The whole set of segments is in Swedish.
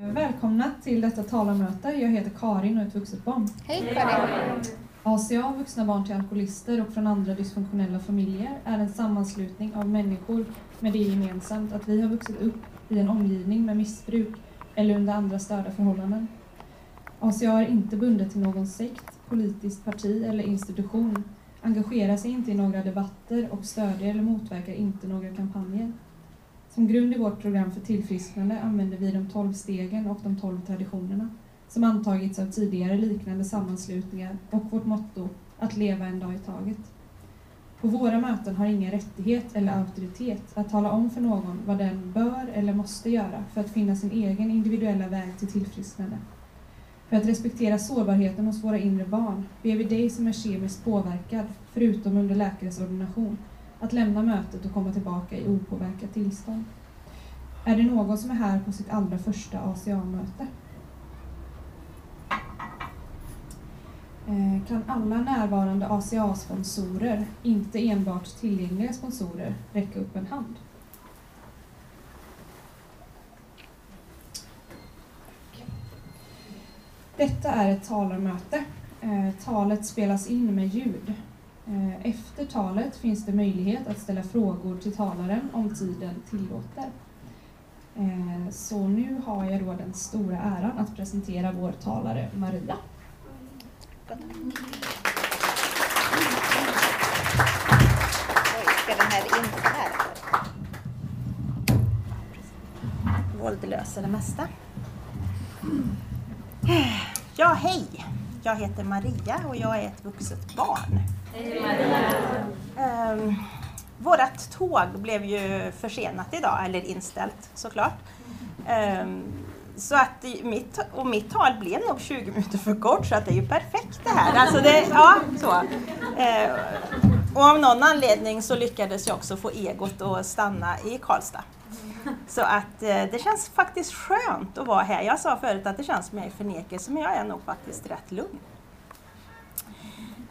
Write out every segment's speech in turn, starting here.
Välkomna till detta talarmöte. Jag heter Karin och är ett vuxet barn. Hej Karin! ACA, vuxna barn till alkoholister och från andra dysfunktionella familjer, är en sammanslutning av människor med det gemensamt att vi har vuxit upp i en omgivning med missbruk eller under andra störda förhållanden. ACA är inte bundet till någon sekt, politiskt parti eller institution, engagerar sig inte i några debatter och stödjer eller motverkar inte några kampanjer. Som grund i vårt program för tillfrisknande använder vi de tolv stegen och de tolv traditionerna som antagits av tidigare liknande sammanslutningar och vårt motto att leva en dag i taget. På våra möten har ingen rättighet eller auktoritet att tala om för någon vad den bör eller måste göra för att finna sin egen individuella väg till tillfrisknande. För att respektera sårbarheten hos våra inre barn ber vi dig som är kemiskt påverkad, förutom under läkares ordination, att lämna mötet och komma tillbaka i opåverkat tillstånd. Är det någon som är här på sitt allra första ACA-möte? Eh, kan alla närvarande ACA-sponsorer, inte enbart tillgängliga sponsorer, räcka upp en hand? Detta är ett talarmöte. Eh, talet spelas in med ljud. Eh, efter talet finns det möjlighet att ställa frågor till talaren om tiden tillåter. Eh, så nu har jag då den stora äran att presentera vår talare Maria. Oj. Våld löser det mesta. Ja, hej! Jag heter Maria och jag är ett vuxet barn. Um, vårat tåg blev ju försenat idag, eller inställt såklart. Um, så att mitt, och mitt tal blev nog 20 minuter för kort så att det är ju perfekt det här. Alltså det, ja, så. Eh, och av någon anledning så lyckades jag också få egot att stanna i Karlstad. Så att eh, det känns faktiskt skönt att vara här. Jag sa förut att det känns som jag är förnekelse men jag är nog faktiskt rätt lugn.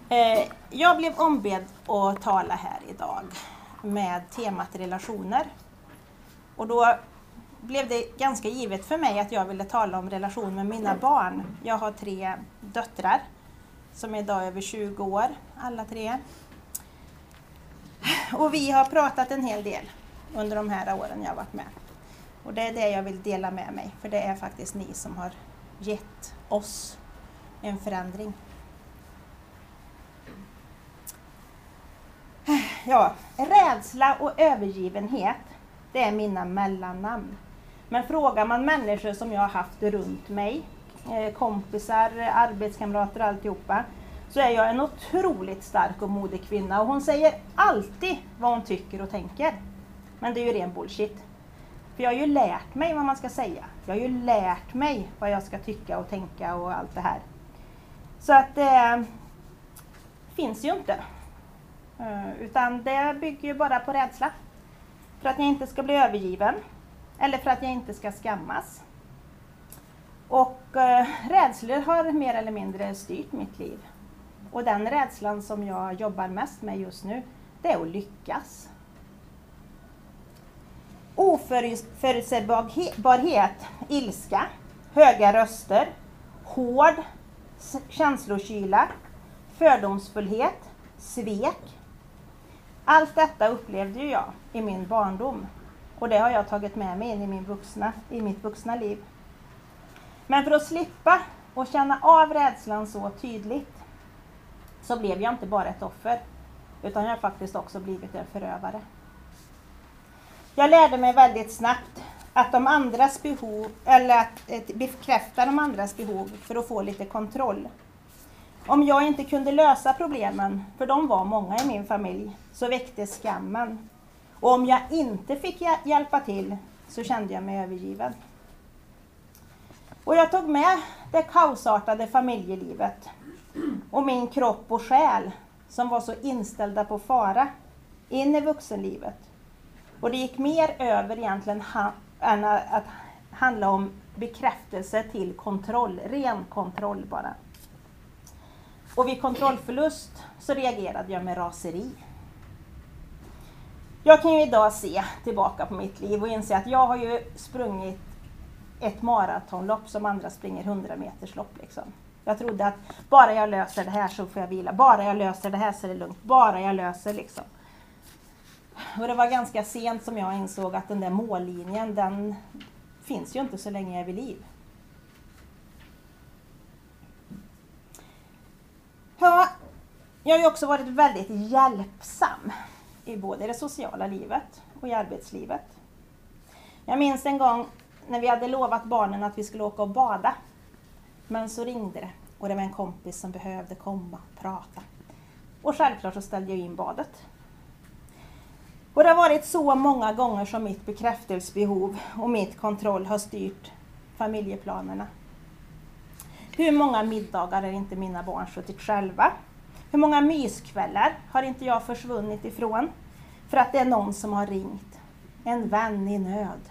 Eh, jag blev ombedd att tala här idag med temat relationer. Och då blev det ganska givet för mig att jag ville tala om relation med mina barn. Jag har tre döttrar som är idag är över 20 år, alla tre. Och vi har pratat en hel del under de här åren jag har varit med. Och det är det jag vill dela med mig, för det är faktiskt ni som har gett oss en förändring. Ja, rädsla och övergivenhet, det är mina mellannamn. Men frågar man människor som jag har haft runt mig, eh, kompisar, arbetskamrater och alltihopa, så är jag en otroligt stark och modig kvinna och hon säger alltid vad hon tycker och tänker. Men det är ju ren bullshit. För jag har ju lärt mig vad man ska säga. Jag har ju lärt mig vad jag ska tycka och tänka och allt det här. Så att det eh, finns ju inte. Eh, utan det bygger ju bara på rädsla. För att jag inte ska bli övergiven. Eller för att jag inte ska skammas. Och eh, rädslor har mer eller mindre styrt mitt liv. Och den rädslan som jag jobbar mest med just nu, det är att lyckas. Oförutsägbarhet, ilska, höga röster, hård känslokyla, fördomsfullhet, svek. Allt detta upplevde ju jag i min barndom och det har jag tagit med mig in i, min vuxna, i mitt vuxna liv. Men för att slippa och känna av rädslan så tydligt så blev jag inte bara ett offer utan jag har faktiskt också blivit en förövare. Jag lärde mig väldigt snabbt att de andras behov, eller att eh, bekräfta de andras behov för att få lite kontroll. Om jag inte kunde lösa problemen, för de var många i min familj, så väcktes skammen och om jag inte fick hjälpa till så kände jag mig övergiven. Och jag tog med det kaosartade familjelivet och min kropp och själ som var så inställda på fara in i vuxenlivet. Och det gick mer över egentligen än att handla om bekräftelse till kontroll, ren kontroll bara. Och vid kontrollförlust så reagerade jag med raseri. Jag kan ju idag se tillbaka på mitt liv och inse att jag har ju sprungit ett maratonlopp som andra springer 100 meters lopp. Liksom. Jag trodde att bara jag löser det här så får jag vila, bara jag löser det här så är det lugnt, bara jag löser liksom. Och det var ganska sent som jag insåg att den där mållinjen, den finns ju inte så länge jag är vid liv. Ja, jag har ju också varit väldigt hjälpsam i både det sociala livet och i arbetslivet. Jag minns en gång när vi hade lovat barnen att vi skulle åka och bada. Men så ringde det och det var en kompis som behövde komma och prata. Och självklart så ställde jag in badet. Och det har varit så många gånger som mitt bekräftelsebehov och mitt kontroll har styrt familjeplanerna. Hur många middagar har inte mina barn suttit själva? Hur många myskvällar har inte jag försvunnit ifrån för att det är någon som har ringt? En vän i nöd.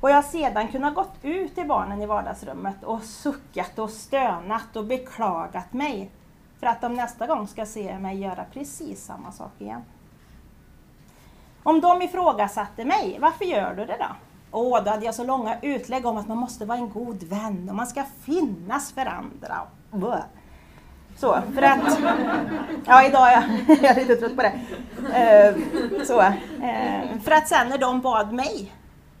Och jag har sedan kunnat gått ut till barnen i vardagsrummet och suckat och stönat och beklagat mig för att de nästa gång ska se mig göra precis samma sak igen. Om de ifrågasatte mig, varför gör du det då? Åh, då hade jag så långa utlägg om att man måste vara en god vän och man ska finnas för andra. Så, för att... Ja, idag är jag, jag är lite trött på det. Eh, så, Eh, för att sen när de bad mig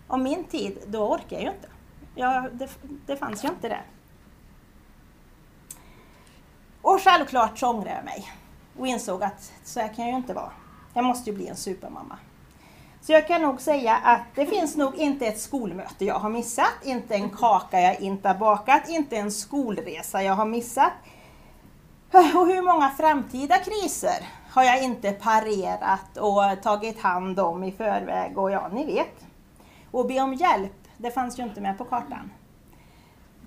om min tid, då orkar jag ju inte. Jag, det, det fanns ju inte det. Och självklart så ångrade jag mig och insåg att så här kan jag ju inte vara. Jag måste ju bli en supermamma. Så jag kan nog säga att det finns nog inte ett skolmöte jag har missat, inte en kaka jag inte har bakat, inte en skolresa jag har missat. Och hur många framtida kriser har jag inte parerat och tagit hand om i förväg och ja, ni vet. Och be om hjälp, det fanns ju inte med på kartan.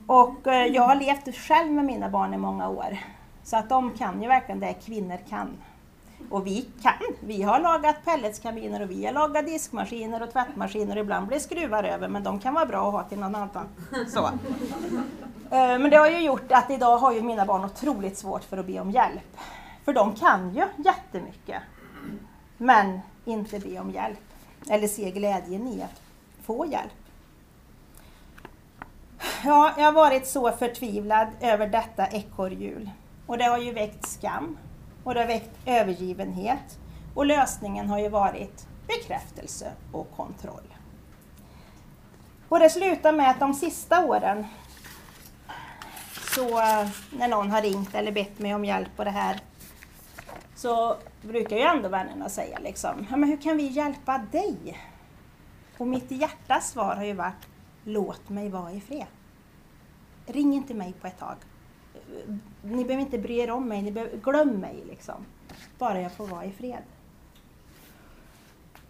Och eh, jag har levt själv med mina barn i många år. Så att de kan ju verkligen det kvinnor kan. Och vi kan. Vi har lagat pelletskaminer och vi har lagat diskmaskiner och tvättmaskiner ibland blir skruvar över men de kan vara bra att ha till någon annan. Så. Eh, men det har ju gjort att idag har ju mina barn otroligt svårt för att be om hjälp. För de kan ju jättemycket. Men inte be om hjälp. Eller se glädjen i att få hjälp. Ja, jag har varit så förtvivlad över detta ekorrhjul. Och det har ju väckt skam och det har väckt övergivenhet. Och lösningen har ju varit bekräftelse och kontroll. Och det slutar med att de sista åren, så när någon har ringt eller bett mig om hjälp på det här, så brukar ju ändå vännerna säga liksom, ja, men hur kan vi hjälpa dig? Och mitt hjärtas svar har ju varit, låt mig vara i fred. Ring inte mig på ett tag ni behöver inte bry er om mig, ni behöver, glöm mig liksom. Bara jag får vara i fred.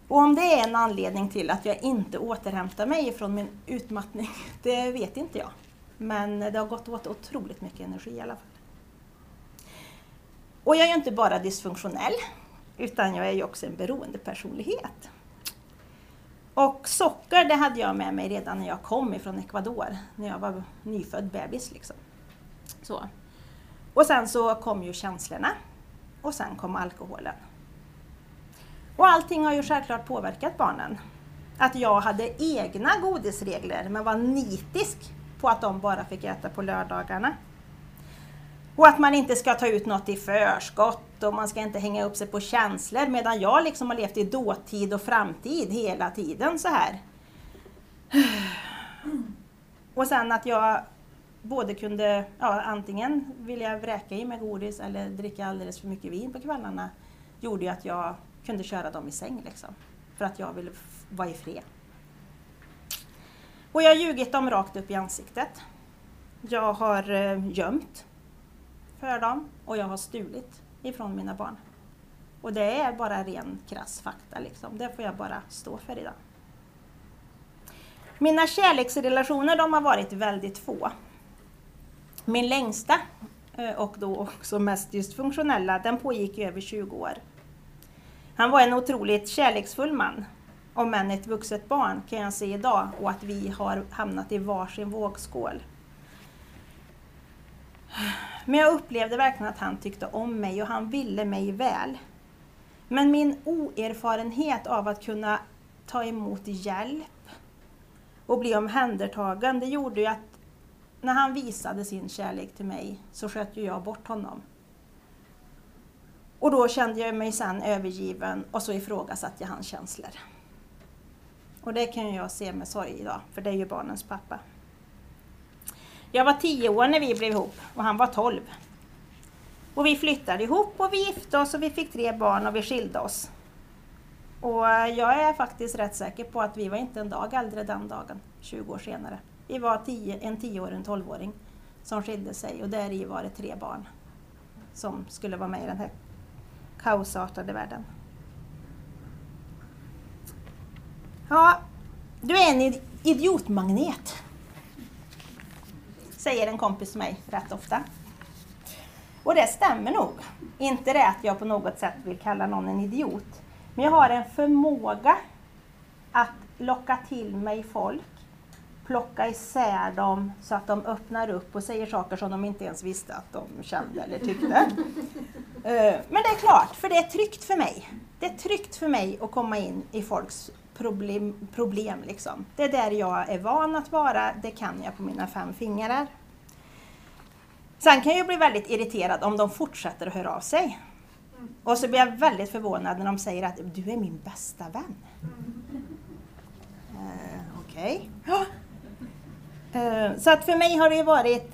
Och om det är en anledning till att jag inte återhämtar mig från min utmattning, det vet inte jag. Men det har gått åt otroligt mycket energi i alla fall. Och jag är ju inte bara dysfunktionell, utan jag är ju också en beroendepersonlighet. Och socker, det hade jag med mig redan när jag kom ifrån Ecuador, när jag var nyfödd bebis. Liksom. Så. Och sen så kom ju känslorna och sen kom alkoholen. Och allting har ju självklart påverkat barnen. Att jag hade egna godisregler men var nitisk på att de bara fick äta på lördagarna. Och att man inte ska ta ut något i förskott och man ska inte hänga upp sig på känslor medan jag liksom har levt i dåtid och framtid hela tiden så här. Och sen att jag både kunde, ja, antingen vilja vräka i mig godis eller dricka alldeles för mycket vin på kvällarna gjorde att jag kunde köra dem i säng liksom. För att jag ville vara i fred. Och jag har ljugit dem rakt upp i ansiktet. Jag har eh, gömt för dem och jag har stulit ifrån mina barn. Och det är bara ren krass fakta liksom. Det får jag bara stå för idag. Mina kärleksrelationer de har varit väldigt få. Min längsta eh, och då också mest just funktionella, den pågick i över 20 år. Han var en otroligt kärleksfull man. Om än ett vuxet barn kan jag se idag och att vi har hamnat i varsin vågskål. Men jag upplevde verkligen att han tyckte om mig och han ville mig väl. Men min oerfarenhet av att kunna ta emot hjälp och bli omhändertagen, det gjorde ju att när han visade sin kärlek till mig så sköt ju jag bort honom. Och då kände jag mig sen övergiven och så ifrågasatte jag hans känslor. Och det kan jag se med sorg idag, för det är ju barnens pappa. Jag var tio år när vi blev ihop och han var tolv. Och vi flyttade ihop och vi gifte oss och vi fick tre barn och vi skilde oss. Och jag är faktiskt rätt säker på att vi var inte en dag äldre den dagen, 20 år senare. Vi var tio, en 10 och en tolvåring som skilde sig och där i var det tre barn som skulle vara med i den här kaosartade världen. Ja, du är en idiotmagnet, säger en kompis till mig rätt ofta. Och det stämmer nog. Inte det att jag på något sätt vill kalla någon en idiot. Men jag har en förmåga att locka till mig folk, plocka isär dem så att de öppnar upp och säger saker som de inte ens visste att de kände eller tyckte. Eh, men det är klart, för det är tryggt för mig. Det är tryggt för mig att komma in i folks problem. problem liksom. Det är där jag är van att vara, det kan jag på mina fem fingrar. Sen kan jag bli väldigt irriterad om de fortsätter att höra av sig. Och så blir jag väldigt förvånad när de säger att du är min bästa vän. Uh, Okej. Okay. Eh, så att för mig har det varit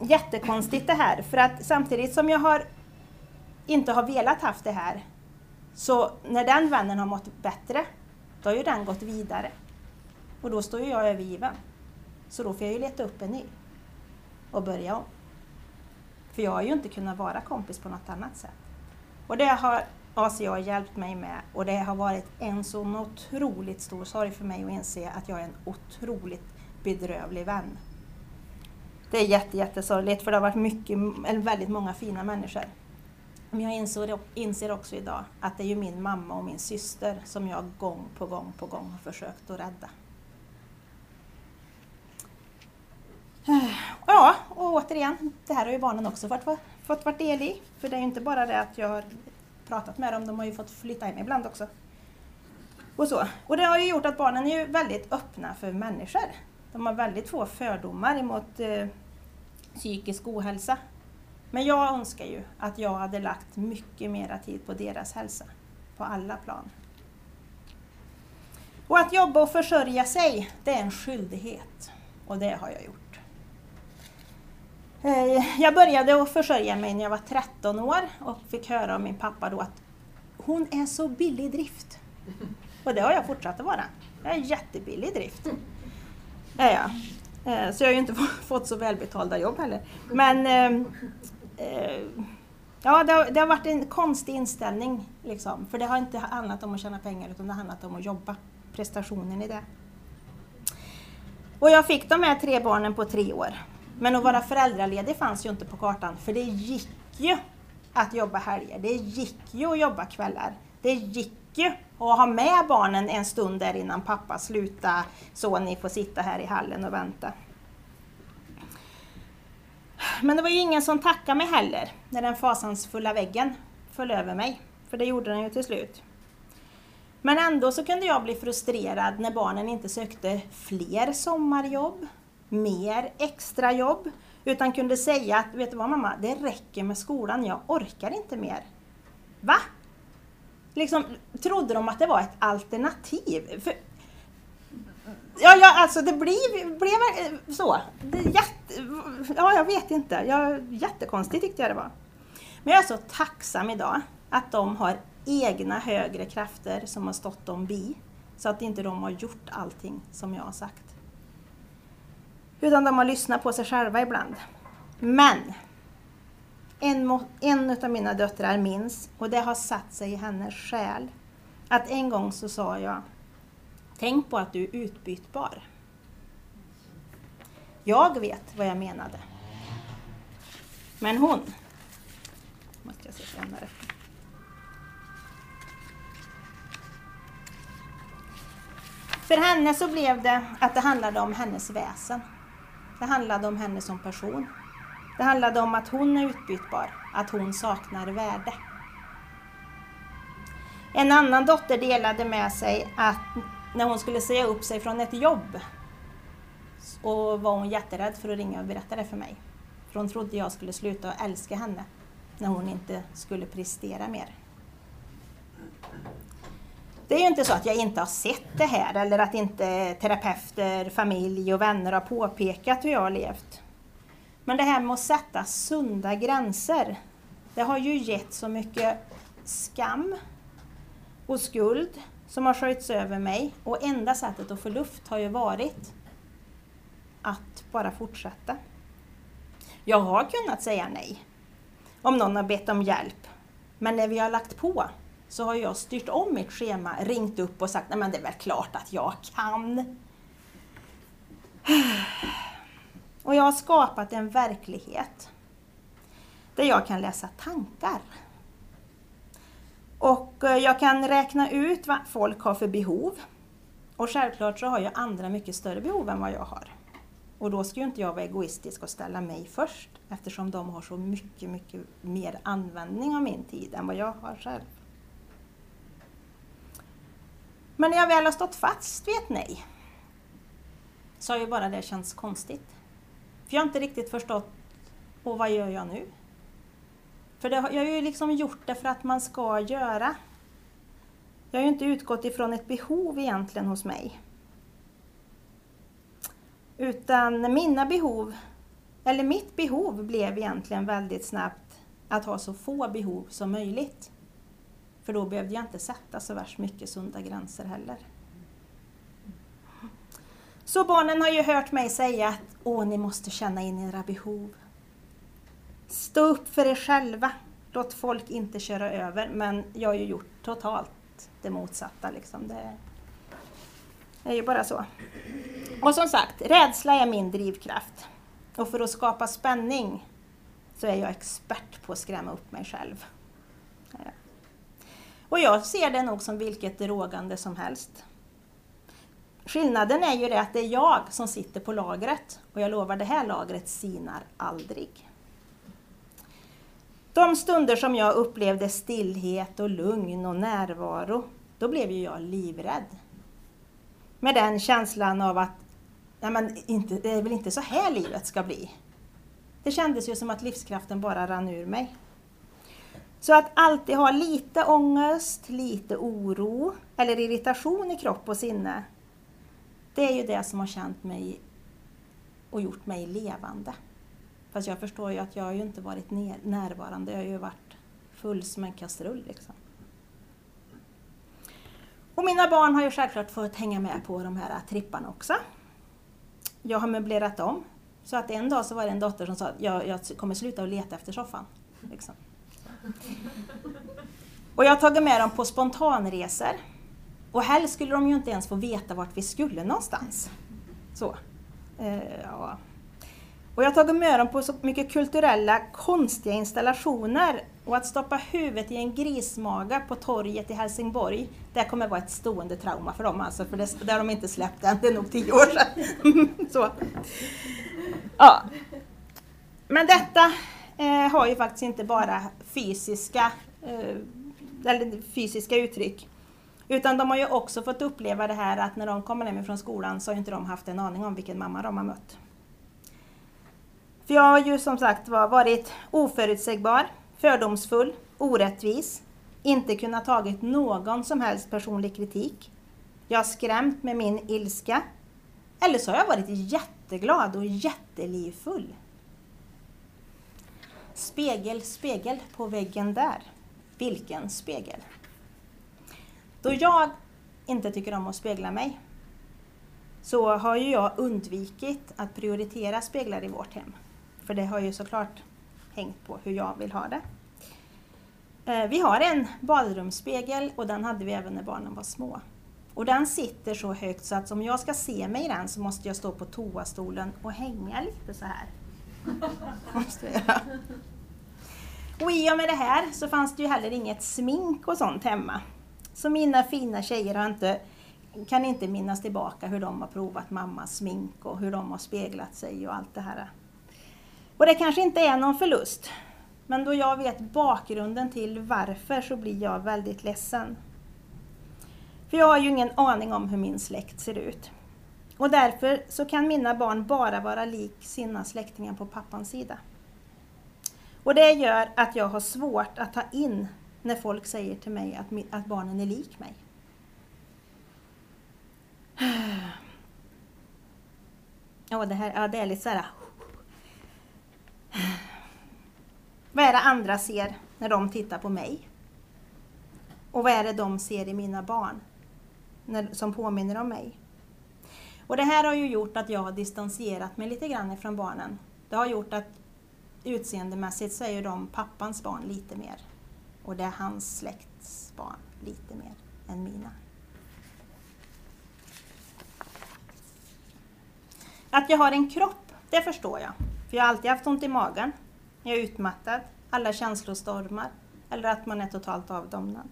jättekonstigt det här. För att samtidigt som jag har inte har velat haft det här, så när den vännen har mått bättre, då har ju den gått vidare. Och då står ju jag övergiven. Så då får jag ju leta upp en ny och börja om. För jag har ju inte kunnat vara kompis på något annat sätt. Och det har ACA hjälpt mig med och det har varit en sån otroligt stor sorg för mig att inse att jag är en otroligt bedrövlig vän. Det är jätte, jättesorgligt för det har varit mycket, eller väldigt många fina människor. Men jag inser, inser också idag att det är ju min mamma och min syster som jag gång på gång på gång har försökt att rädda. Ja, och återigen, det här har ju barnen också fått, fått vara del i. För det är ju inte bara det att jag har pratat med dem, de har ju fått flytta in ibland också. Och, så. och det har ju gjort att barnen är ju väldigt öppna för människor. De har väldigt få fördomar emot eh, psykisk ohälsa. Men jag önskar ju att jag hade lagt mycket mera tid på deras hälsa, på alla plan. Och att jobba och försörja sig, det är en skyldighet. Och det har jag gjort. Eh, jag började att försörja mig när jag var 13 år och fick höra av min pappa då att hon är så billig i drift. Och det har jag fortsatt att vara. Jag är jättebillig i drift. Ja, ja. Eh, så jag har ju inte fått så välbetalda jobb heller. Men ehm, eh, ja, det har, det har varit en konstig inställning. Liksom. För det har inte handlat om att tjäna pengar utan det har handlat om att jobba. Prestationen i det. Och jag fick de här tre barnen på tre år. Men att vara föräldraledig fanns ju inte på kartan för det gick ju att jobba helger. Det gick ju att jobba kvällar. Det gick mycket att ha med barnen en stund där innan pappa slutar så ni får sitta här i hallen och vänta. Men det var ju ingen som tackade mig heller när den fasansfulla väggen föll över mig. För det gjorde den ju till slut. Men ändå så kunde jag bli frustrerad när barnen inte sökte fler sommarjobb mer extrajobb, utan kunde säga att, vet du vad mamma, det räcker med skolan, jag orkar inte mer. Va? Liksom, trodde de att det var ett alternativ? För, ja, ja, alltså det blev, blev så. Det jätte, ja, jag vet inte. Jag, jättekonstigt tyckte jag det var. Men jag är så tacksam idag att de har egna högre krafter som har stått dem bi, så att inte de har gjort allting som jag har sagt. Utan de har lyssnat på sig själva ibland. Men en, en av mina döttrar minns, och det har satt sig i hennes själ, att en gång så sa jag Tänk på att du är utbytbar. Jag vet vad jag menade. Men hon... Måste jag se senare. För henne så blev det att det handlade om hennes väsen. Det handlade om henne som person. Det handlade om att hon är utbytbar, att hon saknar värde. En annan dotter delade med sig att när hon skulle säga upp sig från ett jobb Och var hon jätterädd för att ringa och berätta det för mig. För hon trodde jag skulle sluta att älska henne när hon inte skulle prestera mer. Det är ju inte så att jag inte har sett det här eller att inte terapeuter, familj och vänner har påpekat hur jag har levt. Men det här med att sätta sunda gränser, det har ju gett så mycket skam och skuld som har sköljts över mig och enda sättet att få luft har ju varit att bara fortsätta. Jag har kunnat säga nej om någon har bett om hjälp. Men när vi har lagt på så har jag styrt om mitt schema, ringt upp och sagt nej men det är väl klart att jag kan. Och jag har skapat en verklighet där jag kan läsa tankar. Och eh, jag kan räkna ut vad folk har för behov. Och självklart så har jag andra mycket större behov än vad jag har. Och då ska ju inte jag vara egoistisk och ställa mig först eftersom de har så mycket, mycket mer användning av min tid än vad jag har själv. Men när jag väl har stått fast vid ett nej så har ju bara det känts konstigt. För jag har inte riktigt förstått, och vad gör jag nu? För det, jag har ju liksom gjort det för att man ska göra. Jag har ju inte utgått ifrån ett behov egentligen hos mig. Utan mina behov, eller mitt behov blev egentligen väldigt snabbt att ha så få behov som möjligt. För då behövde jag inte sätta så värst mycket sunda gränser heller. Så barnen har ju hört mig säga att åh, ni måste känna in era behov. Stå upp för er själva. Låt folk inte köra över. Men jag har ju gjort totalt det motsatta. Liksom. Det är ju bara så. Och som sagt, rädsla är min drivkraft. Och för att skapa spänning så är jag expert på att skrämma upp mig själv. Och jag ser det nog som vilket drogande som helst. Skillnaden är ju det att det är jag som sitter på lagret och jag lovar det här lagret sinar aldrig. De stunder som jag upplevde stillhet och lugn och närvaro, då blev ju jag livrädd. Med den känslan av att nej men inte, det är väl inte så här livet ska bli. Det kändes ju som att livskraften bara rann ur mig. Så att alltid ha lite ångest, lite oro eller irritation i kropp och sinne, det är ju det som har känt mig och gjort mig levande. Fast jag förstår ju att jag har ju inte varit närvarande, jag har ju varit full som en kastrull. Liksom. Och mina barn har ju självklart fått hänga med på de här tripparna också. Jag har möblerat om. Så att en dag så var det en dotter som sa att jag, jag kommer sluta att leta efter soffan. Liksom. Och jag har tagit med dem på spontanresor. Och helst skulle de ju inte ens få veta vart vi skulle någonstans. Så. Eh, ja. Och jag har tagit med dem på så mycket kulturella, konstiga installationer. Och att stoppa huvudet i en grismaga på torget i Helsingborg, det kommer vara ett stående trauma för dem alltså, för det, det har de inte släppt än, det är nog tio år sedan. så. Ja. Men detta eh, har ju faktiskt inte bara fysiska, eh, eller fysiska uttryck. Utan de har ju också fått uppleva det här att när de kommer hem från skolan så har inte de haft en aning om vilken mamma de har mött. För jag har ju som sagt varit oförutsägbar, fördomsfull, orättvis, inte kunnat tagit någon som helst personlig kritik. Jag har skrämt med min ilska. Eller så har jag varit jätteglad och jättelivfull. Spegel, spegel på väggen där. Vilken spegel? Då jag inte tycker om att spegla mig så har ju jag undvikit att prioritera speglar i vårt hem. För det har ju såklart hängt på hur jag vill ha det. Eh, vi har en badrumsspegel och den hade vi även när barnen var små. Och den sitter så högt så att om jag ska se mig i den så måste jag stå på toastolen och hänga lite så här. Måste jag. Och i och med det här så fanns det ju heller inget smink och sånt hemma. Så mina fina tjejer har inte, kan inte minnas tillbaka hur de har provat mammas smink och hur de har speglat sig och allt det här. Och det kanske inte är någon förlust. Men då jag vet bakgrunden till varför så blir jag väldigt ledsen. För jag har ju ingen aning om hur min släkt ser ut. Och därför så kan mina barn bara vara lik sina släktingar på pappans sida. Och det gör att jag har svårt att ta in när folk säger till mig att, att barnen är lik mig. Ja, det, här, ja, det är lite såhär... Vad är det andra ser när de tittar på mig? Och vad är det de ser i mina barn när, som påminner om mig? Och det här har ju gjort att jag har distanserat mig lite grann ifrån barnen. Det har gjort att utseendemässigt så är ju de pappans barn lite mer. Och det är hans släkts barn lite mer än mina. Att jag har en kropp, det förstår jag. För jag har alltid haft ont i magen. Jag är utmattad, alla känslostormar eller att man är totalt avdomnad.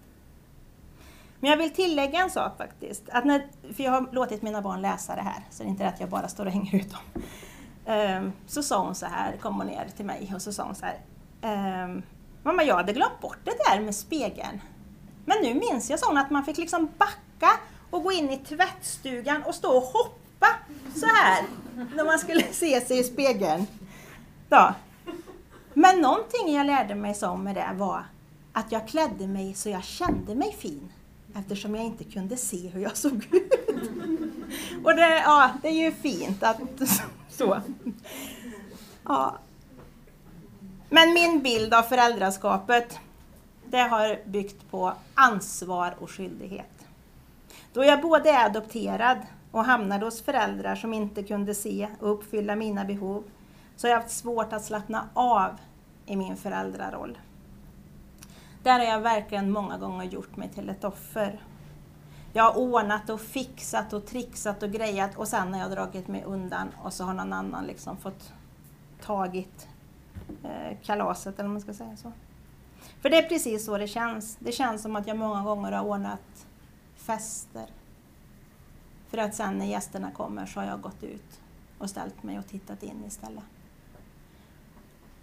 Men jag vill tillägga en sak faktiskt. Att när, för jag har låtit mina barn läsa det här, så det är inte att jag bara står och hänger ut dem. Um, så sa hon så här, kom hon ner till mig och så sa hon så här. Um, Mamma, jag hade glömt bort det där med spegeln. Men nu minns jag, sa hon, att man fick liksom backa och gå in i tvättstugan och stå och hoppa så här när man skulle se sig i spegeln. Då. Men någonting jag lärde mig som med det var att jag klädde mig så jag kände mig fin eftersom jag inte kunde se hur jag såg ut. Och det, ja, det är ju fint att så. Ja. Men min bild av föräldraskapet det har byggt på ansvar och skyldighet. Då jag både är adopterad och hamnade hos föräldrar som inte kunde se och uppfylla mina behov så har jag haft svårt att slappna av i min föräldraroll. Där har jag verkligen många gånger gjort mig till ett offer. Jag har ordnat och fixat och trixat och grejat och sen har jag dragit mig undan och så har någon annan liksom fått tagit Eh, kalaset eller man ska säga så. För det är precis så det känns. Det känns som att jag många gånger har ordnat fester. För att sen när gästerna kommer så har jag gått ut och ställt mig och tittat in istället.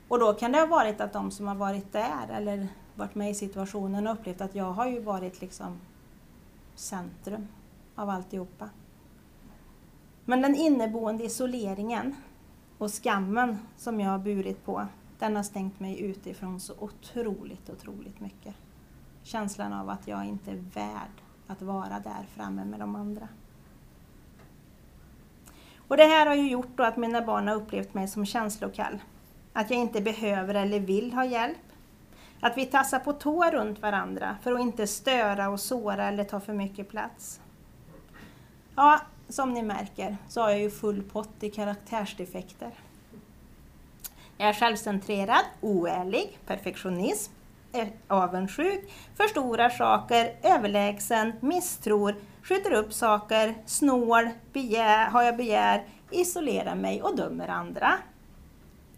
Och då kan det ha varit att de som har varit där eller varit med i situationen har upplevt att jag har ju varit liksom centrum av alltihopa. Men den inneboende isoleringen och skammen som jag har burit på, den har stängt mig utifrån så otroligt, otroligt mycket. Känslan av att jag inte är värd att vara där framme med de andra. Och det här har ju gjort att mina barn har upplevt mig som känslokall. Att jag inte behöver eller vill ha hjälp. Att vi tassar på tå runt varandra för att inte störa och såra eller ta för mycket plats. Ja, som ni märker så har jag ju full pott i karaktärsdefekter. Jag är självcentrerad, oärlig, perfektionism, avundsjuk, förstorar saker, överlägsen, misstror, skjuter upp saker, snål, begär, har jag begär, isolerar mig och dömer andra.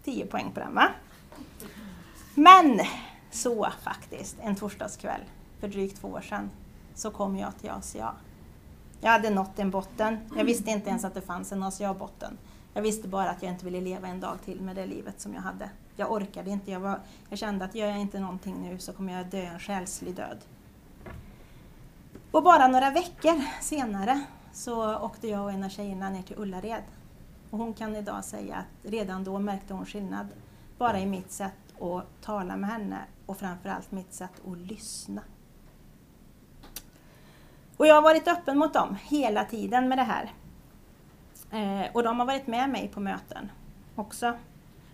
10 poäng på den va? Men så faktiskt, en torsdagskväll för drygt två år sedan, så kom jag till ACA. Jag hade nått en botten. Jag visste inte ens att det fanns en ACA-botten. Jag visste bara att jag inte ville leva en dag till med det livet som jag hade. Jag orkade inte. Jag, var, jag kände att gör jag inte någonting nu så kommer jag dö en själslig död. Och bara några veckor senare så åkte jag och en av tjejerna ner till Ullared. Och hon kan idag säga att redan då märkte hon skillnad bara i mitt sätt att tala med henne och framförallt mitt sätt att lyssna. Och jag har varit öppen mot dem hela tiden med det här. Eh, och de har varit med mig på möten också.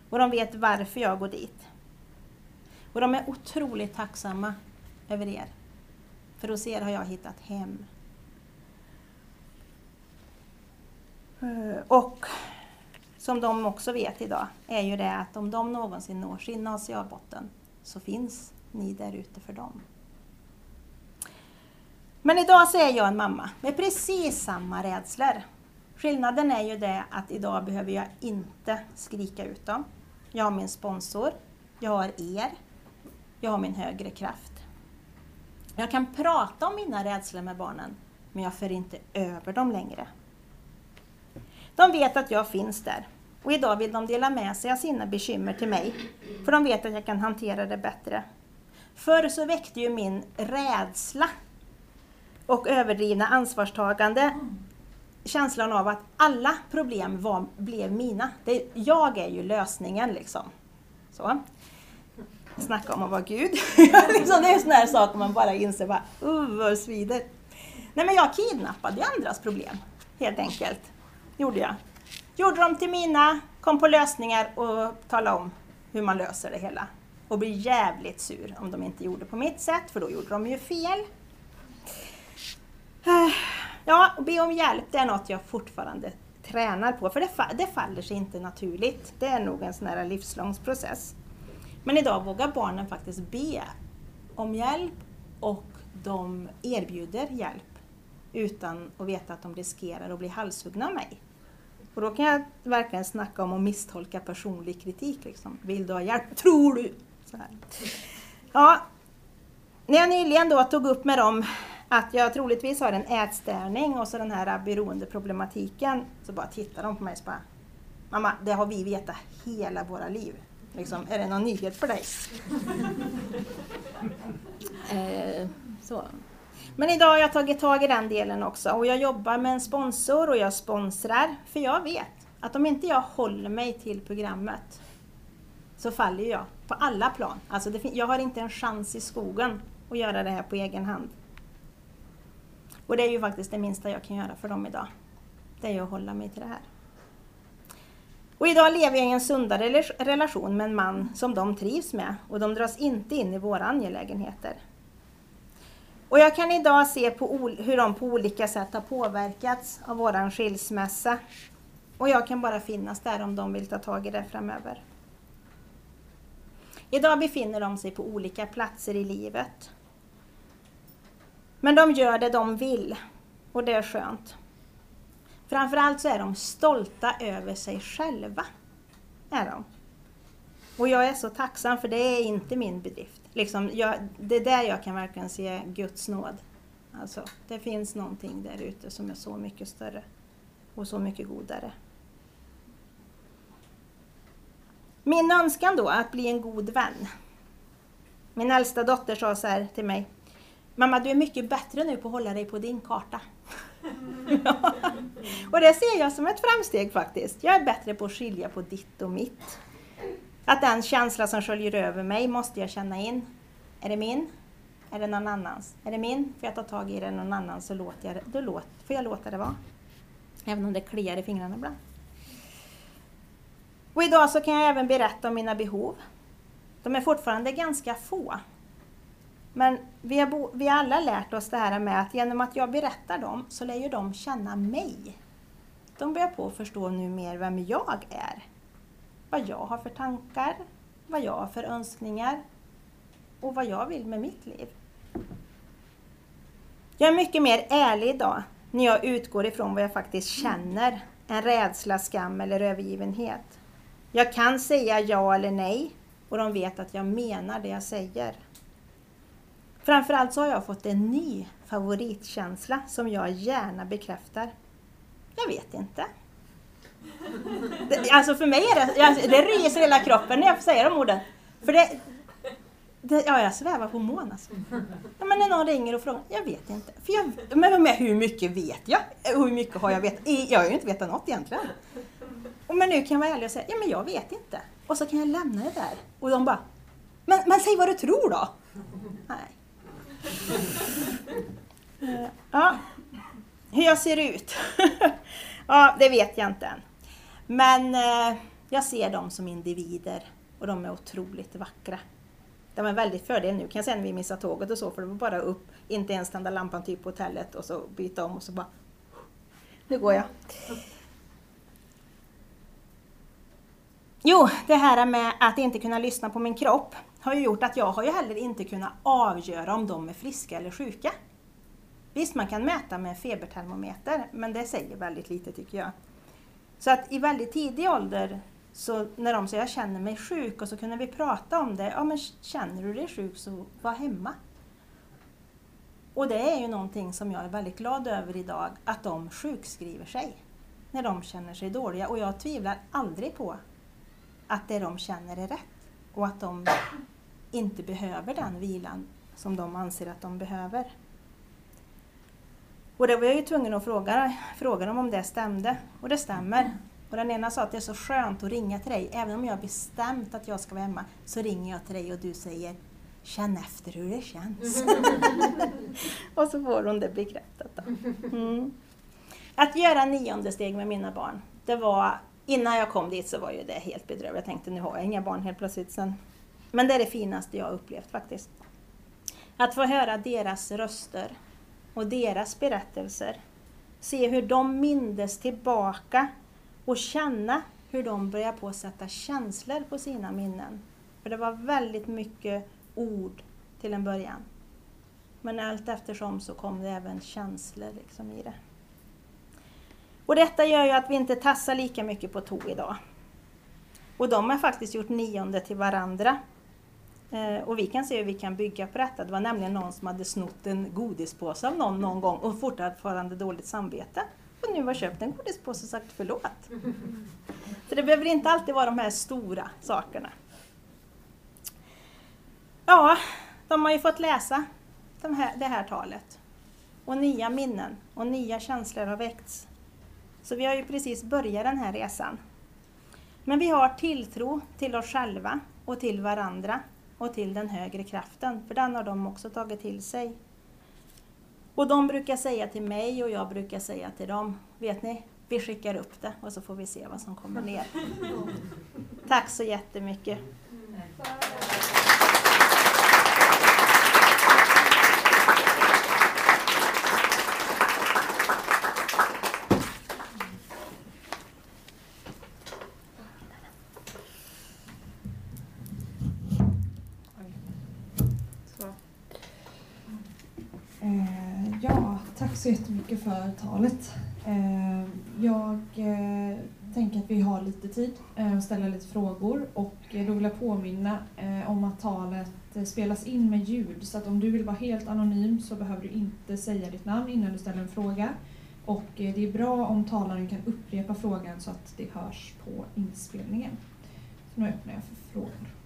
Och de vet varför jag går dit. Och de är otroligt tacksamma över er. För hos er har jag hittat hem. Eh, och som de också vet idag är ju det att om de någonsin når sin ACA-botten så finns ni där ute för dem. Men idag så är jag en mamma med precis samma rädslor. Skillnaden är ju det att idag behöver jag inte skrika ut dem. Jag har min sponsor, jag har er, jag har min högre kraft. Jag kan prata om mina rädslor med barnen, men jag för inte över dem längre. De vet att jag finns där och idag vill de dela med sig av sina bekymmer till mig, för de vet att jag kan hantera det bättre. Förr så väckte ju min rädsla och överdrivna ansvarstagande känslan av att alla problem var, blev mina. Det, jag är ju lösningen liksom. Så. Snacka om att vara Gud. liksom, det är sådana här saker man bara inser, bara, uh, vad svider. Nej men jag kidnappade andras problem, helt enkelt. Gjorde jag. Gjorde dem till mina, kom på lösningar och talade om hur man löser det hela. Och blir jävligt sur om de inte gjorde på mitt sätt, för då gjorde de ju fel. Ja, be om hjälp, det är något jag fortfarande tränar på, för det, det faller sig inte naturligt. Det är nog en sån här livslång process. Men idag vågar barnen faktiskt be om hjälp och de erbjuder hjälp utan att veta att de riskerar att bli halshuggna av mig. Och då kan jag verkligen snacka om att misstolka personlig kritik. Liksom. Vill du ha hjälp? Tror du? Så här. Ja, när jag nyligen då tog upp med dem att jag troligtvis har en ätstörning och så den här beroendeproblematiken så bara tittar de på mig och bara Mamma, det har vi vetat hela våra liv. Liksom, är det någon nyhet för dig? eh, så. Men idag har jag tagit tag i den delen också och jag jobbar med en sponsor och jag sponsrar. För jag vet att om inte jag håller mig till programmet så faller jag på alla plan. Alltså det, jag har inte en chans i skogen att göra det här på egen hand. Och det är ju faktiskt det minsta jag kan göra för dem idag. Det är ju att hålla mig till det här. Och idag lever jag i en sundare relation med en man som de trivs med och de dras inte in i våra angelägenheter. Och jag kan idag se på hur de på olika sätt har påverkats av våran skilsmässa. Och jag kan bara finnas där om de vill ta tag i det framöver. Idag befinner de sig på olika platser i livet. Men de gör det de vill och det är skönt. Framförallt så är de stolta över sig själva. Är de. Och jag är så tacksam för det är inte min bedrift. Liksom, jag, det är där jag kan verkligen se Guds nåd. Alltså, det finns någonting där ute som är så mycket större och så mycket godare. Min önskan då, att bli en god vän. Min äldsta dotter sa så här till mig. Mamma, du är mycket bättre nu på att hålla dig på din karta. ja. Och det ser jag som ett framsteg faktiskt. Jag är bättre på att skilja på ditt och mitt. Att den känsla som sköljer över mig måste jag känna in. Är det min? Är det någon annans? Är det min? Får jag ta tag i det någon annan så låter jag då låt, får jag låta det vara. Även om det kliar i fingrarna ibland. Och idag så kan jag även berätta om mina behov. De är fortfarande ganska få. Men vi har, vi har alla lärt oss det här med att genom att jag berättar dem så lär ju de känna mig. De börjar på att förstå nu mer vem jag är. Vad jag har för tankar, vad jag har för önskningar och vad jag vill med mitt liv. Jag är mycket mer ärlig idag när jag utgår ifrån vad jag faktiskt känner, en rädsla, skam eller övergivenhet. Jag kan säga ja eller nej och de vet att jag menar det jag säger. Framförallt så har jag fått en ny favoritkänsla som jag gärna bekräftar. Jag vet inte. Det, alltså för mig är det, alltså, det ryser hela kroppen när jag får säga de orden. För det, det, ja, jag svävar på mån alltså. Ja, men när någon ringer och frågar, jag vet inte. För jag, men, men hur mycket vet jag? Hur mycket har jag vetat? Jag har ju inte vetat något egentligen. Men nu kan jag vara ärlig och säga, ja men jag vet inte. Och så kan jag lämna det där. Och de bara, men, men säg vad du tror då. Nej. Ja, hur jag ser ut? ja, det vet jag inte än. Men eh, jag ser dem som individer och de är otroligt vackra. Det var en väldigt fördel nu kan jag säga när vi missade tåget och så, för det var bara upp, inte ens tända lampan typ på hotellet och så byta om och så bara... Nu går jag. Jo, det här med att inte kunna lyssna på min kropp har ju gjort att jag har ju heller inte kunnat avgöra om de är friska eller sjuka. Visst, man kan mäta med en febertermometer, men det säger väldigt lite tycker jag. Så att i väldigt tidig ålder, så när de säger jag känner mig sjuk och så kunde vi prata om det. Ja, men känner du dig sjuk så var hemma. Och det är ju någonting som jag är väldigt glad över idag, att de sjukskriver sig när de känner sig dåliga. Och jag tvivlar aldrig på att det de känner är rätt och att de inte behöver den vilan som de anser att de behöver. Och det var jag ju tvungen att fråga, fråga dem om det stämde. Och det stämmer. Och den ena sa att det är så skönt att ringa till dig. Även om jag har bestämt att jag ska vara hemma så ringer jag till dig och du säger Känn efter hur det känns. och så får hon det bekräftat. Då. Mm. Att göra nionde steg med mina barn, det var Innan jag kom dit så var ju det helt bedrövligt. Jag tänkte nu har jag inga barn helt plötsligt sen. Men det är det finaste jag upplevt faktiskt. Att få höra deras röster och deras berättelser. Se hur de mindes tillbaka och känna hur de börjar på att sätta känslor på sina minnen. För det var väldigt mycket ord till en början. Men allt eftersom så kom det även känslor liksom i det. Och detta gör ju att vi inte tassar lika mycket på tå idag. Och de har faktiskt gjort nionde till varandra. Eh, och vi kan se hur vi kan bygga på detta. Det var nämligen någon som hade snott en godispåse av någon någon gång och fortfarande dåligt samvete. Och nu har köpt en godispåse och sagt förlåt. Så det behöver inte alltid vara de här stora sakerna. Ja, de har ju fått läsa de här, det här talet. Och nya minnen och nya känslor har väckts. Så vi har ju precis börjat den här resan. Men vi har tilltro till oss själva och till varandra och till den högre kraften, för den har de också tagit till sig. Och de brukar säga till mig och jag brukar säga till dem, vet ni, vi skickar upp det och så får vi se vad som kommer ner. Tack så jättemycket. Så jättemycket för talet. Eh, jag eh, tänker att vi har lite tid eh, att ställa lite frågor och då vill jag påminna om att talet spelas in med ljud så att om du vill vara helt anonym så behöver du inte säga ditt namn innan du ställer en fråga. Och det är bra om talaren kan upprepa frågan så att det hörs på inspelningen. Så nu öppnar jag för frågor.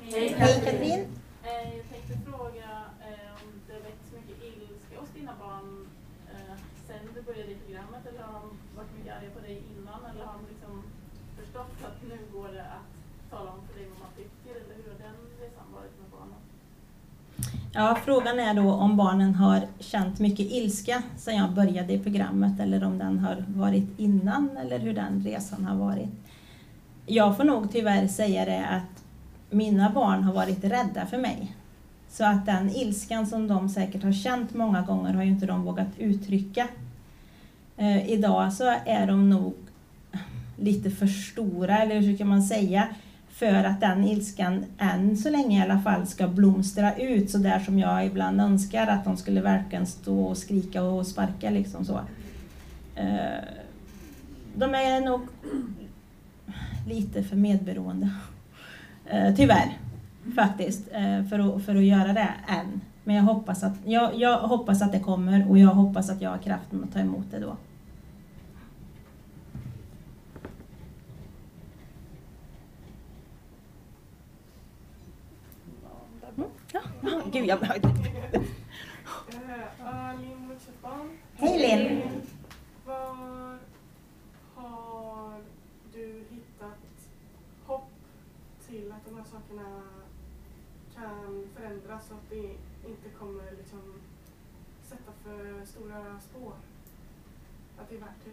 Hej Katrin. Eh, jag tänkte fråga eh, om det väckts mycket ilska hos dina barn eh, sen du började i programmet eller har de varit mycket arga på dig innan eller har de liksom förstått att nu går det att tala om för dig vad man tycker eller hur har den resan varit med barnen? Ja, frågan är då om barnen har känt mycket ilska sedan jag började i programmet eller om den har varit innan eller hur den resan har varit. Jag får nog tyvärr säga det att mina barn har varit rädda för mig. Så att den ilskan som de säkert har känt många gånger har ju inte de vågat uttrycka. Eh, idag så är de nog lite för stora, eller hur ska man säga, för att den ilskan än så länge i alla fall ska blomstra ut så där som jag ibland önskar att de skulle verkligen stå och skrika och sparka liksom så. Eh, de är nog lite för medberoende. Eh, tyvärr, faktiskt, eh, för, att, för att göra det än. Men jag hoppas, att, jag, jag hoppas att det kommer och jag hoppas att jag har kraften att ta emot det då. Mm. Gud jag... Uh, Hej Linn! till att de här sakerna kan förändras så att det inte kommer liksom sätta för stora spår. Att det är värt det.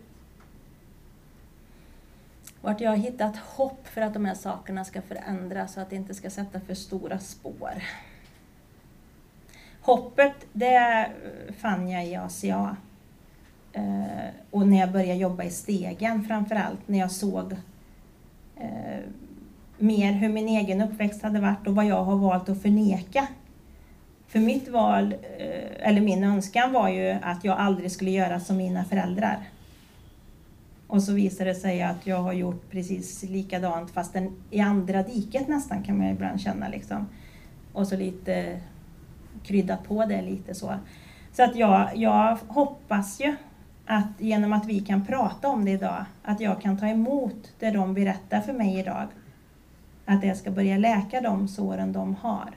Vart jag har hittat hopp för att de här sakerna ska förändras så att det inte ska sätta för stora spår. Hoppet, det fann jag i ACA. Eh, och när jag började jobba i stegen framförallt, när jag såg eh, mer hur min egen uppväxt hade varit och vad jag har valt att förneka. För mitt val, eh, eller min önskan var ju att jag aldrig skulle göra som mina föräldrar. Och så visade det sig att jag har gjort precis likadant fast i andra diket nästan kan man ibland känna liksom. Och så lite kryddat på det lite så. Så att jag, jag hoppas ju att genom att vi kan prata om det idag, att jag kan ta emot det de berättar för mig idag. Att det ska börja läka de såren de har.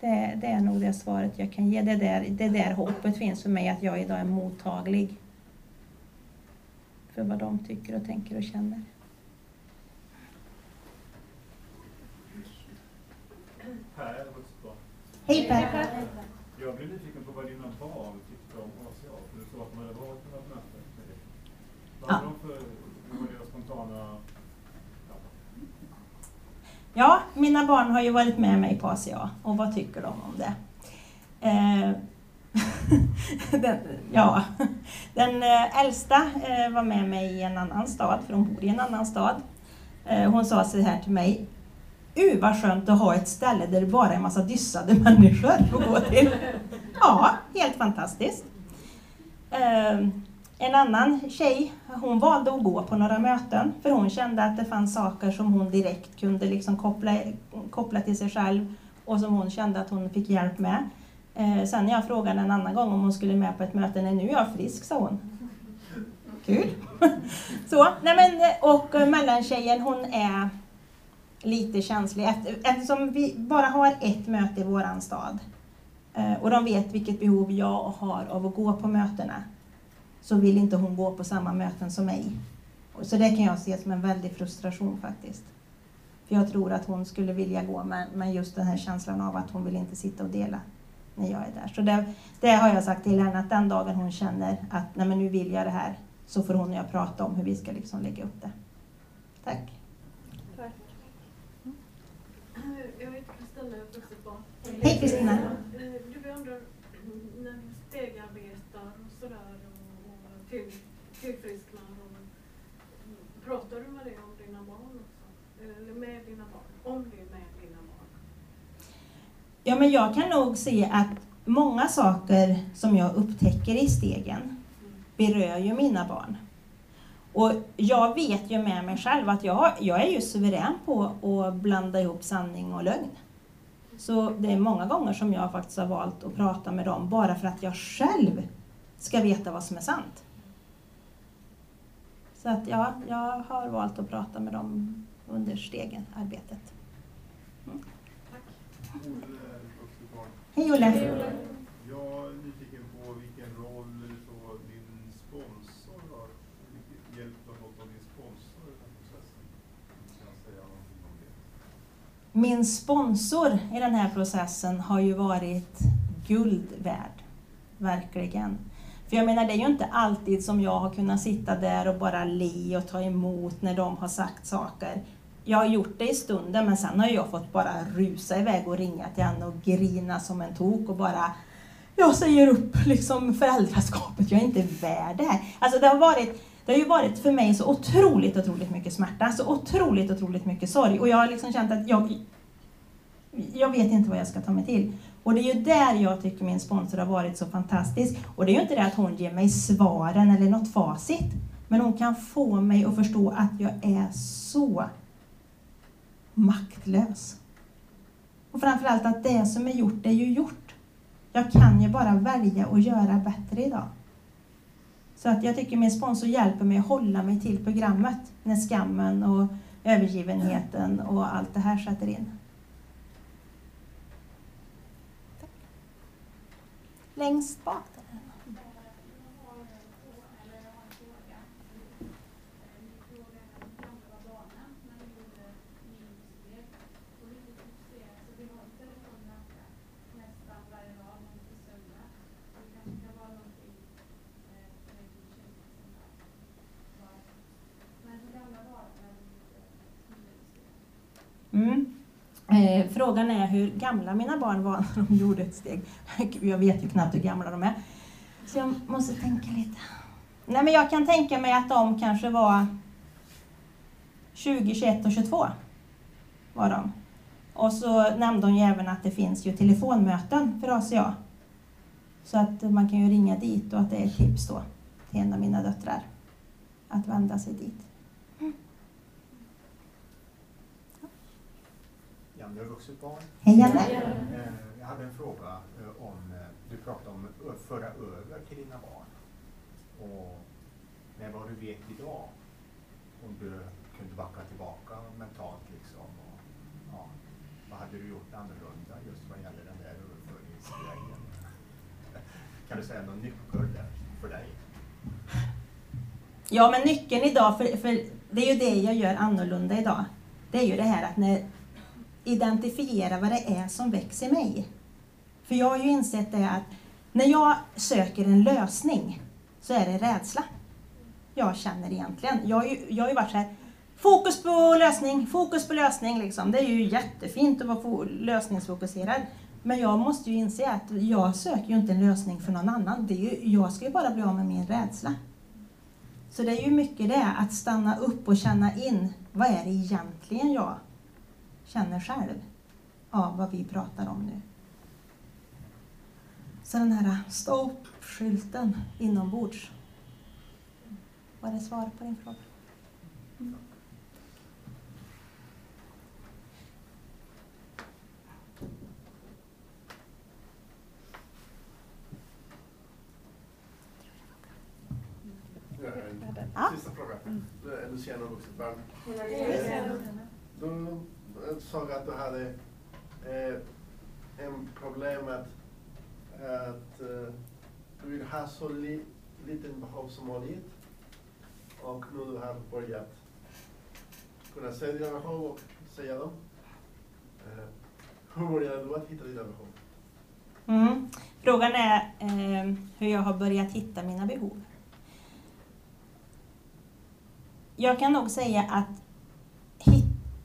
Det, det är nog det svaret jag kan ge. Det är där, det där hoppet finns för mig, att jag idag är mottaglig för vad de tycker och tänker och känner. Per. Hej Per! Jag blev nyfiken på vad dina barn tyckte om ACA. För du sa att de hade varit på något möte med dig. Vad Ja. var de för, hur var deras spontana... Ja. Mina barn har ju varit med mig på ACA och vad tycker de om det? Eh, den, ja, den eh, äldsta eh, var med mig i en annan stad, för hon bor i en annan stad. Eh, hon sa så här till mig. Uh, vad skönt att ha ett ställe där det bara är en massa dyssade människor att gå till. Ja, helt fantastiskt. En annan tjej, hon valde att gå på några möten för hon kände att det fanns saker som hon direkt kunde liksom koppla, koppla till sig själv och som hon kände att hon fick hjälp med. Eh, sen när jag frågade en annan gång om hon skulle med på ett möte, nej nu är jag frisk, sa hon. Kul! Så, nej men, och eh, mellantjejen hon är lite känslig eftersom vi bara har ett möte i våran stad eh, och de vet vilket behov jag har av att gå på mötena så vill inte hon gå på samma möten som mig. Så det kan jag se som en väldig frustration faktiskt. För jag tror att hon skulle vilja gå men, men just den här känslan av att hon vill inte sitta och dela när jag är där. Så det, det har jag sagt till henne att den dagen hon känner att nej men nu vill jag det här så får hon och jag prata om hur vi ska liksom lägga upp det. Tack. Jag heter Kristina barn. Hej Kristina. Eh, Du, jag undrar, när du stegarbetar och sådär och, och tillfrisknande. tillfrisknar pratar du med det om dina barn också? Eller med dina barn? Om det är med dina barn? Ja, men jag kan nog se att många saker som jag upptäcker i stegen berör ju mina barn. Och jag vet ju med mig själv att jag, jag är ju suverän på att blanda ihop sanning och lögn. Så det är många gånger som jag faktiskt har valt att prata med dem bara för att jag själv ska veta vad som är sant. Så att ja, jag har valt att prata med dem under stegen, arbetet. Olle är ett vuxet barn. Hej Olle! Jag är nyfiken på vilken roll så din sponsor har. Fått av din sponsor i den här processen. Kan jag säga någonting om det? Min sponsor i den här processen har ju varit guld värd. Verkligen. För jag menar, det är ju inte alltid som jag har kunnat sitta där och bara le och ta emot när de har sagt saker. Jag har gjort det i stunden, men sen har jag fått bara rusa iväg och ringa till henne och grina som en tok och bara jag säger upp liksom föräldraskapet, jag är inte värd det här. Alltså det har varit det har ju varit för mig så otroligt, otroligt mycket smärta, så otroligt, otroligt mycket sorg. Och jag har liksom känt att jag, jag vet inte vad jag ska ta mig till. Och det är ju där jag tycker min sponsor har varit så fantastisk. Och det är ju inte det att hon ger mig svaren eller något facit. Men hon kan få mig att förstå att jag är så maktlös. Och framförallt att det som är gjort, det är ju gjort. Jag kan ju bara välja att göra bättre idag. Så att jag tycker min sponsor hjälper mig att hålla mig till programmet när skammen och övergivenheten och allt det här sätter in. length spot. Eh, frågan är hur gamla mina barn var när de gjorde ett steg. Jag vet ju knappt hur gamla de är. Så jag måste tänka lite. Nej, men jag kan tänka mig att de kanske var 20, 21 och 22. Var de. Och så nämnde hon ju även att det finns ju telefonmöten för ACA. Så att man kan ju ringa dit och att det är ett tips då till en av mina döttrar. Att vända sig dit. Ja, Janne, vuxet barn. Hej Janne! Eh, Jag hade en fråga eh, om, eh, du pratade om att föra över till dina barn. Och med vad du vet idag, om du kunde backa tillbaka mentalt liksom. Och, ja, vad hade du gjort annorlunda just vad gäller den där överföringsgrejen? Kan du säga någon nyckel där för dig? Ja, men nyckeln idag, för, för det är ju det jag gör annorlunda idag. Det är ju det här att när, identifiera vad det är som växer i mig. För jag har ju insett det att när jag söker en lösning så är det rädsla jag känner egentligen. Jag har ju, jag har ju varit så här, fokus på lösning, fokus på lösning liksom. Det är ju jättefint att vara lösningsfokuserad. Men jag måste ju inse att jag söker ju inte en lösning för någon annan. Det är ju, jag ska ju bara bli av med min rädsla. Så det är ju mycket det, att stanna upp och känna in, vad är det egentligen jag känner själv av vad vi pratar om nu. Så den här stoppskylten inombords. Var det svar på din fråga? Ja. Sista fråga. Du är jag såg att du hade eh, en problem med att eh, du vill ha så li, liten behov som möjligt. Och nu du har börjat kunna se dina behov och säga dem. Eh, hur började du att hitta dina behov? Mm. Frågan är eh, hur jag har börjat hitta mina behov. Jag kan nog säga att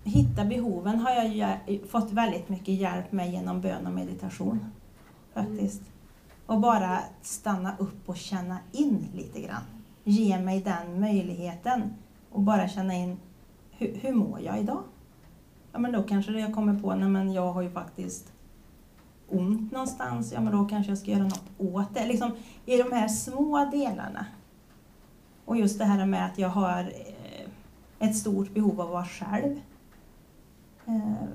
hitta behoven har jag eh, fått väldigt mycket hjälp med genom bön och meditation. Faktiskt. Och bara stanna upp och känna in lite grann. Ge mig den möjligheten. Och bara känna in, hur, hur mår jag idag? Ja men då kanske jag kommer på, nej men jag har ju faktiskt ont någonstans, ja men då kanske jag ska göra något åt det. Liksom i de här små delarna. Och just det här med att jag har eh, ett stort behov av att vara själv. Eh,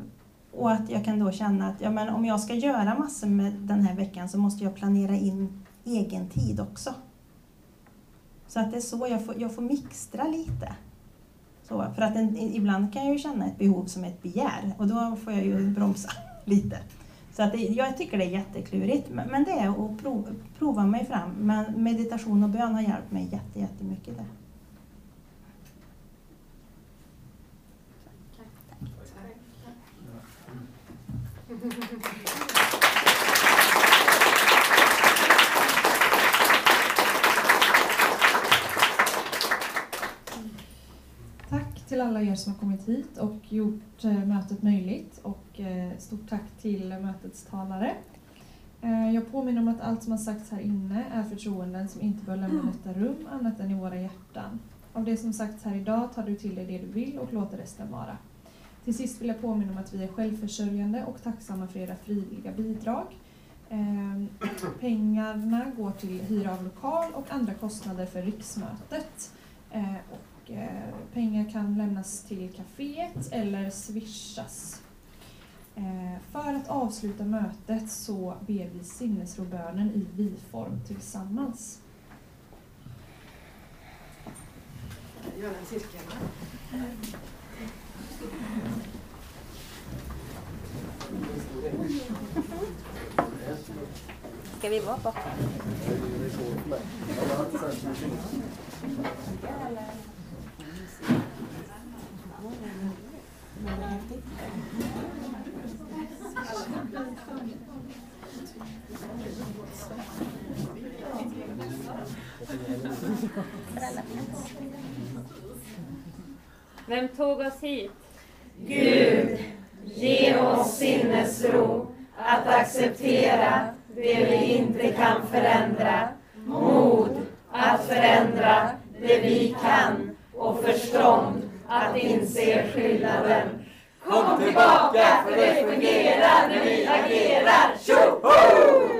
och att jag kan då känna att ja, men om jag ska göra massor med den här veckan så måste jag planera in egen tid också. Så att det är så jag får, jag får mixtra lite. Så, för att en, ibland kan jag ju känna ett behov som ett begär och då får jag ju bromsa lite. Så att det, jag tycker det är jätteklurigt, men men det är att prova, prova mig fram. Men meditation och bön har hjälpt mig jätte, jättemycket där. Tack till alla er som har kommit hit och gjort eh, mötet möjligt och eh, stort tack till mötets talare. Eh, Jag påminner om att allt som har sagts här inne är förtroenden som inte bör lämna detta rum annat än i våra hjärtan. Av det som sagts här idag tar du till dig det du vill och låter resten vara. Till sist vill jag påminna om att vi är självförsörjande och tacksamma för era frivilliga bidrag. Eh, Pengarna går till hyra av lokal och andra kostnader för riksmötet. Eh, och eh, pengar kan lämnas till kaféet eller swishas. Eh, för att avsluta mötet så ber vi sinnesrobönen i vi-form tillsammans. Gör en cirkel. Ska vi vara borta? Vem tog oss hit? Gud, ge oss sinnesro att acceptera det vi inte kan förändra, mod att förändra det vi kan och förstånd att inse skillnaden. Kom tillbaka för det fungerar när vi agerar. Tjoho!